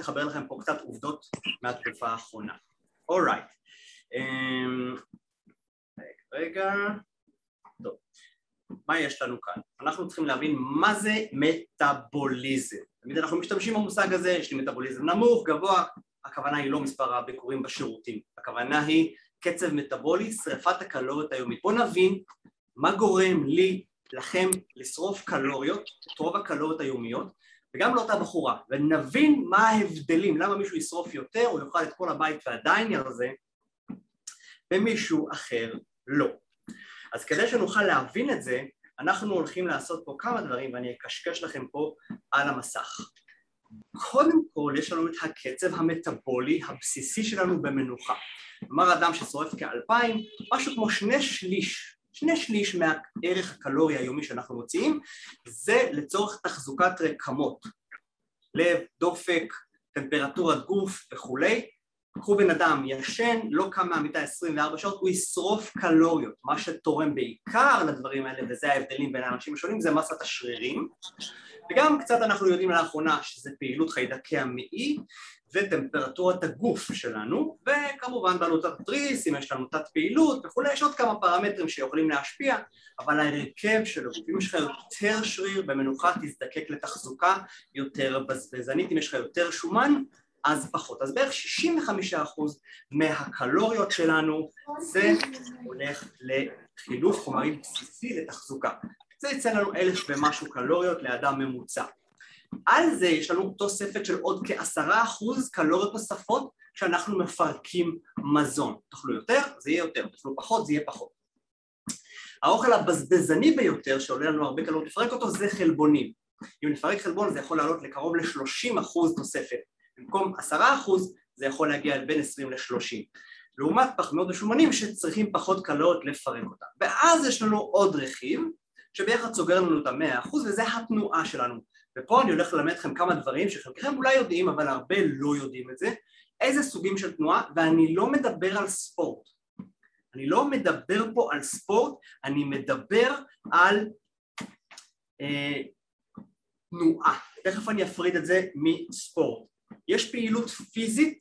לחבר לכם פה קצת עובדות מהתקופה האחרונה. אורייט. אמ, רגע, טוב. מה יש לנו כאן? אנחנו צריכים להבין מה זה מטאבוליזם. תמיד אנחנו משתמשים במושג הזה, יש לי מטאבוליזם נמוך, גבוה, הכוונה היא לא מספר הביקורים בשירותים, הכוונה היא קצב מטאבולי, שריפת הקלוריות היומית. בואו נבין מה גורם לי, לכם, לשרוף קלוריות, את רוב הקלוריות היומיות, וגם לאותה בחורה, ונבין מה ההבדלים, למה מישהו ישרוף יותר, הוא יאכל את כל הבית ועדיין ירזה, ומישהו אחר לא. אז כדי שנוכל להבין את זה, אנחנו הולכים לעשות פה כמה דברים ואני אקשקש לכם פה על המסך. קודם כל יש לנו את הקצב המטאבולי הבסיסי שלנו במנוחה. כלומר אדם ששורף כאלפיים, משהו כמו שני שליש, שני שליש מהערך הקלורי היומי שאנחנו מוציאים, זה לצורך תחזוקת רקמות, לב, דופק, טמפרטורת גוף וכולי, קחו בן אדם ישן, לא קם מהמיטה 24 שעות, הוא ישרוף קלוריות. מה שתורם בעיקר לדברים האלה, וזה ההבדלים בין האנשים השונים, זה מסת השרירים. וגם קצת אנחנו יודעים לאחרונה שזה פעילות חיידקי המעי וטמפרטורת הגוף שלנו, וכמובן בעלות התריס, אם יש לנו תת פעילות וכולי, יש עוד כמה פרמטרים שיכולים להשפיע, אבל ההרכב של הגוף, אם יש לך יותר שריר במנוחה תזדקק לתחזוקה יותר בזבזנית, אם יש לך יותר שומן אז פחות. אז בערך 65% מהקלוריות שלנו זה הולך לחילוף חומרים בסיסי לתחזוקה. זה יצא לנו אלף ומשהו קלוריות לאדם ממוצע. על זה יש לנו תוספת של עוד כעשרה אחוז קלוריות נוספות כשאנחנו מפרקים מזון. תאכלו יותר, זה יהיה יותר, תאכלו פחות, זה יהיה פחות. האוכל הבזבזני ביותר שעולה לנו הרבה קלוריות לפרק אותו זה חלבונים. אם נפרק חלבון זה יכול לעלות לקרוב ל-30 אחוז תוספת במקום עשרה אחוז זה יכול להגיע בין עשרים לשלושים. לעומת פחמימות ושומנים שצריכים פחות קלוריות לפרק אותם. ואז יש לנו עוד רכיב שביחד סוגר לנו את המאה אחוז וזה התנועה שלנו. ופה אני הולך ללמד אתכם כמה דברים שחלקכם אולי יודעים אבל הרבה לא יודעים את זה. איזה סוגים של תנועה? ואני לא מדבר על ספורט. אני לא מדבר פה על ספורט, אני מדבר על אה, תנועה. תכף אני אפריד את זה מספורט. יש פעילות פיזית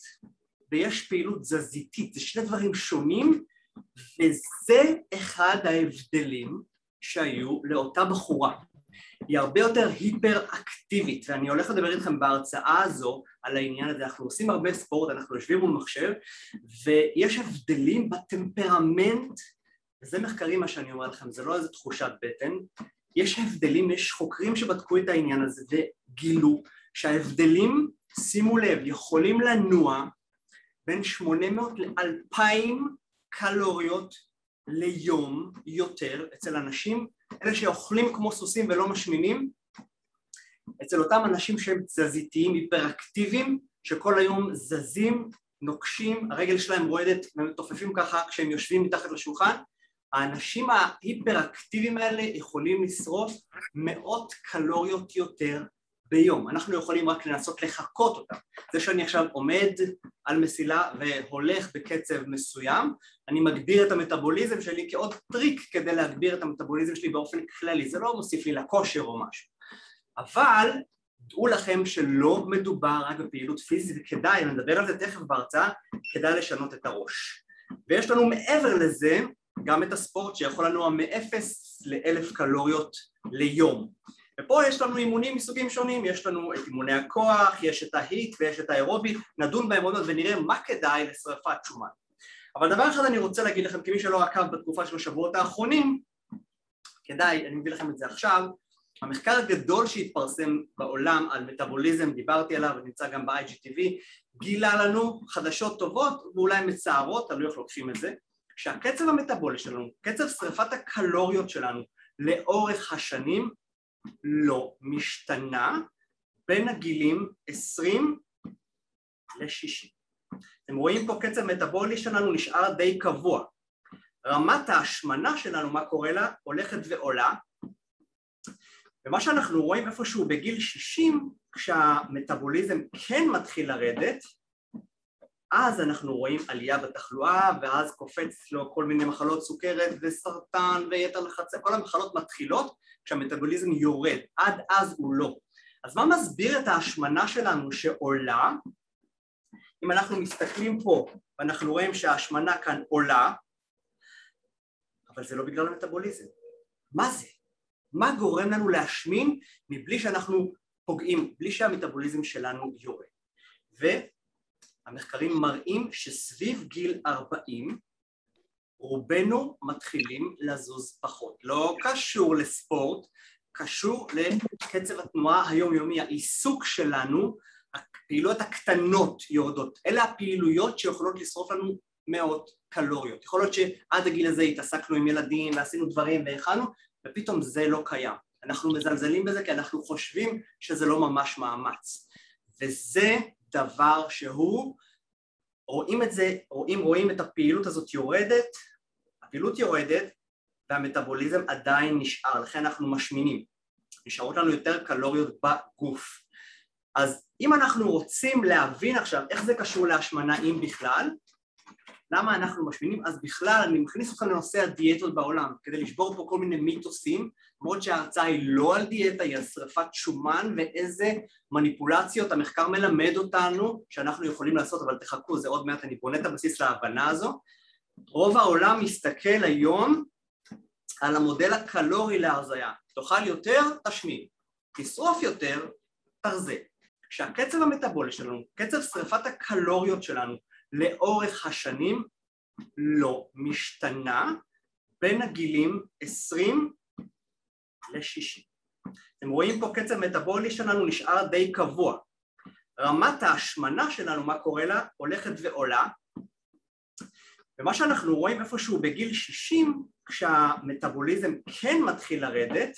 ויש פעילות תזזיתית, זה שני דברים שונים וזה אחד ההבדלים שהיו לאותה בחורה. היא הרבה יותר היפר-אקטיבית ואני הולך לדבר איתכם בהרצאה הזו על העניין הזה, אנחנו עושים הרבה ספורט, אנחנו יושבים מול מחשב ויש הבדלים בטמפרמנט וזה מחקרים מה שאני אומר לכם, זה לא איזה תחושת בטן. יש הבדלים, יש חוקרים שבדקו את העניין הזה וגילו שההבדלים שימו לב, יכולים לנוע בין 800 ל-2,000 קלוריות ליום יותר אצל אנשים, אלה שאוכלים כמו סוסים ולא משמינים, אצל אותם אנשים שהם תזזיתיים, היפראקטיביים, שכל היום זזים, נוקשים, הרגל שלהם רועדת ומתופפים ככה כשהם יושבים מתחת לשולחן, האנשים ההיפראקטיביים האלה יכולים לשרוף מאות קלוריות יותר ביום, אנחנו יכולים רק לנסות לחקות אותם. זה שאני עכשיו עומד על מסילה והולך בקצב מסוים, אני מגביר את המטאבוליזם שלי כעוד טריק כדי להגביר את המטאבוליזם שלי באופן כללי, זה לא מוסיף לי לכושר או משהו. אבל דעו לכם שלא מדובר רק בפעילות פיזית וכדאי, נדבר על זה תכף בהרצאה, כדאי לשנות את הראש. ויש לנו מעבר לזה גם את הספורט שיכול לנוע מ-0 ל-1000 קלוריות ליום. ופה יש לנו אימונים מסוגים שונים, יש לנו את אימוני הכוח, יש את ההיט ויש את האירובי, נדון בהם עוד מעט ונראה מה כדאי לשרפת שומן. אבל דבר אחד אני רוצה להגיד לכם, כמי שלא עקב בתקופה של השבועות האחרונים, כדאי, אני מביא לכם את זה עכשיו, המחקר הגדול שהתפרסם בעולם על מטאבוליזם, דיברתי עליו, ונמצא גם ב-IGTV, גילה לנו חדשות טובות ואולי מצערות, תלוי איך לוקחים את זה, שהקצב המטאבולי שלנו, קצב שרפת הקלוריות שלנו לאורך השנים לא משתנה בין הגילים 20 ל-60. אתם רואים פה קצב מטאבולי שלנו נשאר די קבוע. רמת ההשמנה שלנו, מה קורה לה? הולכת ועולה ומה שאנחנו רואים איפשהו בגיל 60 כשהמטאבוליזם כן מתחיל לרדת אז אנחנו רואים עלייה בתחלואה ואז קופץ לו כל מיני מחלות סוכרת וסרטן ויתר לחצי, כל המחלות מתחילות כשהמטאבוליזם יורד, עד אז הוא לא. אז מה מסביר את ההשמנה שלנו שעולה? אם אנחנו מסתכלים פה ואנחנו רואים שההשמנה כאן עולה, אבל זה לא בגלל המטאבוליזם. מה זה? מה גורם לנו להשמין מבלי שאנחנו פוגעים, בלי שהמטאבוליזם שלנו יורד? והמחקרים מראים שסביב גיל 40 רובנו מתחילים לזוז פחות. לא קשור לספורט, קשור לקצב התנועה היומיומי, העיסוק שלנו, הפעילויות הקטנות יורדות. אלה הפעילויות שיכולות לשרוף לנו מאות קלוריות. יכול להיות שעד הגיל הזה התעסקנו עם ילדים ועשינו דברים והכנו, ופתאום זה לא קיים. אנחנו מזלזלים בזה כי אנחנו חושבים שזה לא ממש מאמץ. וזה דבר שהוא, רואים את זה, רואים, רואים את הפעילות הזאת יורדת, הפעילות יורדת והמטאבוליזם עדיין נשאר, לכן אנחנו משמינים. נשארות לנו יותר קלוריות בגוף. אז אם אנחנו רוצים להבין עכשיו איך זה קשור להשמנה אם בכלל, למה אנחנו משמינים, אז בכלל אני מכניס אתכם לנושא הדיאטות בעולם כדי לשבור פה כל מיני מיתוסים למרות שההרצאה היא לא על דיאטה, היא על שרפת שומן ואיזה מניפולציות המחקר מלמד אותנו שאנחנו יכולים לעשות, אבל תחכו, זה עוד מעט, אני בונה את הבסיס להבנה הזו. רוב העולם מסתכל היום על המודל הקלורי להרזייה, תאכל יותר, תשמין, תשרוף יותר, תרזה. כשהקצב המטאבולי שלנו, קצב שרפת הקלוריות שלנו לאורך השנים לא משתנה בין הגילים 20 ל-60. אתם רואים פה קצב מטאבולי שלנו נשאר די קבוע. רמת ההשמנה שלנו, מה קורה לה? הולכת ועולה ומה שאנחנו רואים איפשהו בגיל 60 כשהמטאבוליזם כן מתחיל לרדת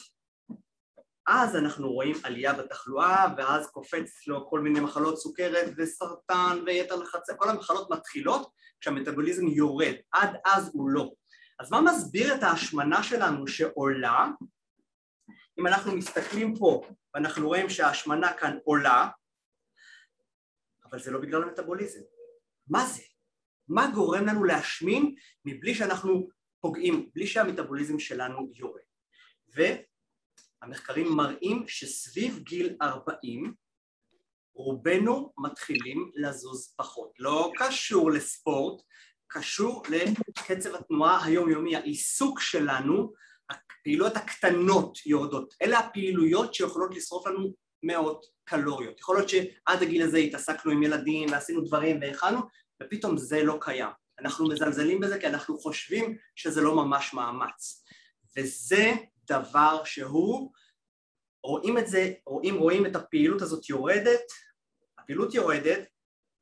אז אנחנו רואים עלייה בתחלואה ואז קופץ לו כל מיני מחלות סוכרת וסרטן ויתר לחצי, כל המחלות מתחילות כשהמטאבוליזם יורד, עד אז הוא לא. אז מה מסביר את ההשמנה שלנו שעולה? אם אנחנו מסתכלים פה ואנחנו רואים שההשמנה כאן עולה, אבל זה לא בגלל המטאבוליזם. מה זה? מה גורם לנו להשמין מבלי שאנחנו פוגעים, בלי שהמטאבוליזם שלנו יורד? המחקרים מראים שסביב גיל 40 רובנו מתחילים לזוז פחות. לא קשור לספורט, קשור לקצב התנועה היומיומי, העיסוק שלנו, הפעילויות הקטנות יורדות. אלה הפעילויות שיכולות לשרוף לנו מאות קלוריות. יכול להיות שעד הגיל הזה התעסקנו עם ילדים ועשינו דברים והכנו, ופתאום זה לא קיים. אנחנו מזלזלים בזה כי אנחנו חושבים שזה לא ממש מאמץ. וזה דבר שהוא, רואים את זה, רואים, רואים את הפעילות הזאת יורדת, הפעילות יורדת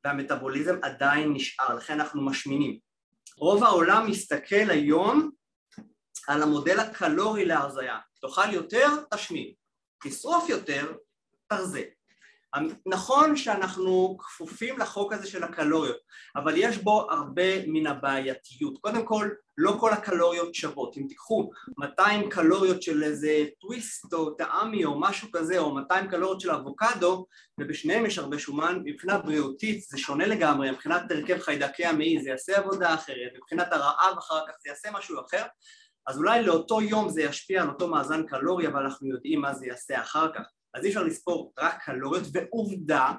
והמטאבוליזם עדיין נשאר, לכן אנחנו משמינים. רוב העולם מסתכל היום על המודל הקלורי להרזייה, תאכל יותר, תשמין, תשרוף יותר, תרזה. נכון שאנחנו כפופים לחוק הזה של הקלוריות, אבל יש בו הרבה מן הבעייתיות. קודם כל, לא כל הקלוריות שוות. אם תיקחו 200 קלוריות של איזה טוויסט או טעמי או משהו כזה, או 200 קלוריות של אבוקדו, ובשניהם יש הרבה שומן, מבחינה בריאותית זה שונה לגמרי, מבחינת הרכב חיידקי המעי זה יעשה עבודה אחרת, מבחינת הרעב אחר כך זה יעשה משהו אחר, אז אולי לאותו יום זה ישפיע על אותו מאזן קלורי, אבל אנחנו יודעים מה זה יעשה אחר כך. אז אי אפשר לספור רק קלוריות, ועובדה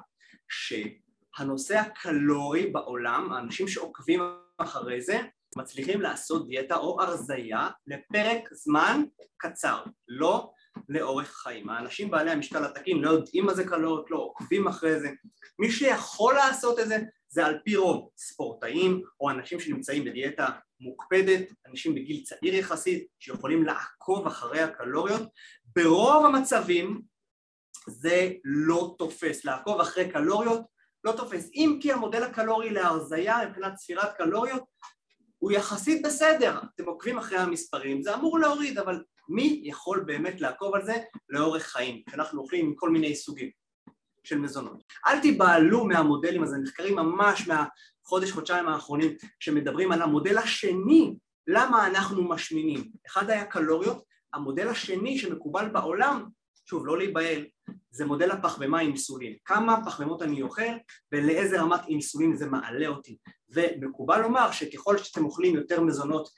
שהנושא הקלורי בעולם, האנשים שעוקבים אחרי זה, מצליחים לעשות דיאטה או הרזייה לפרק זמן קצר, לא לאורך חיים. האנשים בעלי המשקל התקין לא יודעים מה זה קלוריות, לא עוקבים אחרי זה. מי שיכול לעשות את זה זה על פי רוב ספורטאים או אנשים שנמצאים בדיאטה מוקפדת, אנשים בגיל צעיר יחסית שיכולים לעקוב אחרי הקלוריות. ברוב המצבים זה לא תופס, לעקוב אחרי קלוריות לא תופס, אם כי המודל הקלורי להרזייה מבחינת ספירת קלוריות הוא יחסית בסדר, אתם עוקבים אחרי המספרים, זה אמור להוריד, אבל מי יכול באמת לעקוב על זה לאורך חיים, כשאנחנו אוכלים מכל מיני סוגים של מזונות. אל תיבהלו מהמודלים הזה, מחקרים ממש מהחודש-חודשיים האחרונים שמדברים על המודל השני, למה אנחנו משמינים. אחד היה קלוריות, המודל השני שמקובל בעולם שוב, לא להיבהל, זה מודל הפחמימה עם אינסולין. כמה פחמימות אני אוכל ולאיזה רמת אינסולין זה מעלה אותי. ומקובל לומר שככל שאתם אוכלים יותר מזונות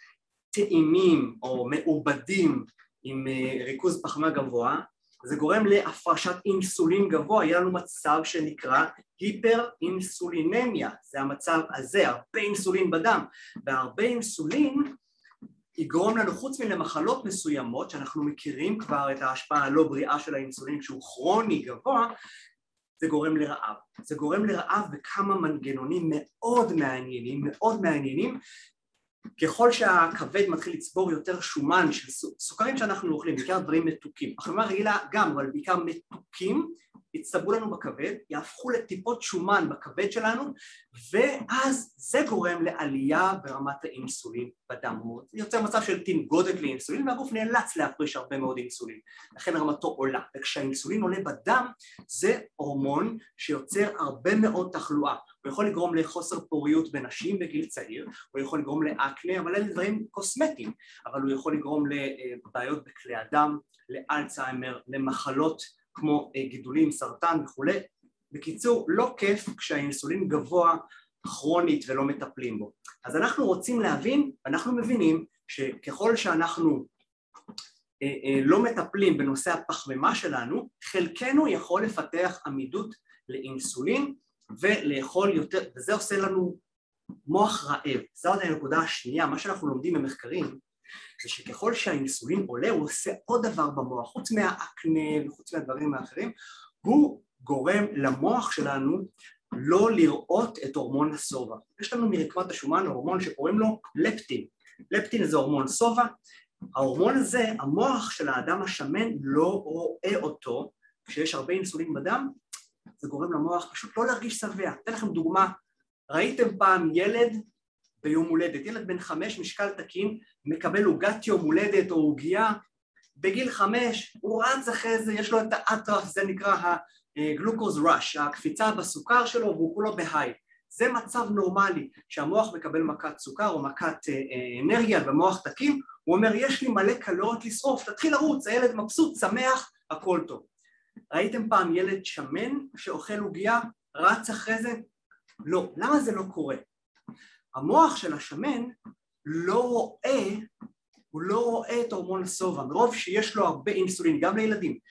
טעימים או מעובדים עם אה, ריכוז פחמימה גבוה, זה גורם להפרשת אינסולין גבוה, יהיה לנו מצב שנקרא היפר אינסולינמיה, זה המצב הזה, הרבה אינסולין בדם, והרבה אינסולין יגרום לנו חוץ מלמחלות מסוימות שאנחנו מכירים כבר את ההשפעה הלא בריאה של האינסולין שהוא כרוני גבוה זה גורם לרעב. זה גורם לרעב בכמה מנגנונים מאוד מעניינים, מאוד מעניינים ככל שהכבד מתחיל לצבור יותר שומן של סוכרים שאנחנו אוכלים, בעיקר דברים מתוקים, החלמה רגילה גם, אבל בעיקר מתוקים, יצטברו לנו בכבד, יהפכו לטיפות שומן בכבד שלנו, ואז זה גורם לעלייה ברמת האינסולין בדם. זה יוצר מצב של תנגודת לאינסולין, והגוף נאלץ להפריש הרבה מאוד אינסולין, לכן רמתו עולה. וכשהאינסולין עולה בדם, זה הורמון שיוצר הרבה מאוד תחלואה. הוא יכול לגרום לחוסר פוריות בנשים בגיל צעיר, הוא יכול לגרום לאקנה, אבל אלה דברים קוסמטיים, אבל הוא יכול לגרום לבעיות בכלי הדם, לאלצהיימר, למחלות כמו אה, גידולים, סרטן וכולי. בקיצור, לא כיף כשהאינסולין גבוה כרונית ולא מטפלים בו. אז אנחנו רוצים להבין, אנחנו מבינים שככל שאנחנו אה, אה, לא מטפלים בנושא הפחמימה שלנו, חלקנו יכול לפתח עמידות לאינסולין ולאכול יותר, וזה עושה לנו מוח רעב. זו הנקודה השנייה, מה שאנחנו לומדים במחקרים זה שככל שהאינסולין עולה הוא עושה עוד דבר במוח, חוץ מהאקנה וחוץ מהדברים האחרים, הוא גורם למוח שלנו לא לראות את הורמון השובע. יש לנו מרקמת השומן הורמון שקוראים לו לפטין. לפטין זה הורמון שובע, ההורמון הזה, המוח של האדם השמן לא רואה אותו כשיש הרבה אינסולין בדם, זה גורם למוח פשוט לא להרגיש שבע. אתן לכם דוגמה, ראיתם פעם ילד ביום הולדת, ילד בן חמש משקל תקין מקבל עוגת יום הולדת או עוגייה בגיל חמש הוא רץ אחרי זה, יש לו את האטרף, זה נקרא הגלוקוז ראש, הקפיצה בסוכר שלו והוא כולו בהיי זה מצב נורמלי שהמוח מקבל מכת סוכר או מכת אה, אה, אנרגיה במוח תקין הוא אומר יש לי מלא קלוריות לשרוף, תתחיל לרוץ, הילד מבסוט, שמח, הכל טוב ראיתם פעם ילד שמן שאוכל עוגייה, רץ אחרי זה? לא. למה זה לא קורה? המוח של השמן לא רואה, הוא לא רואה את הורמון השובע, מרוב שיש לו הרבה אינסולין, גם לילדים,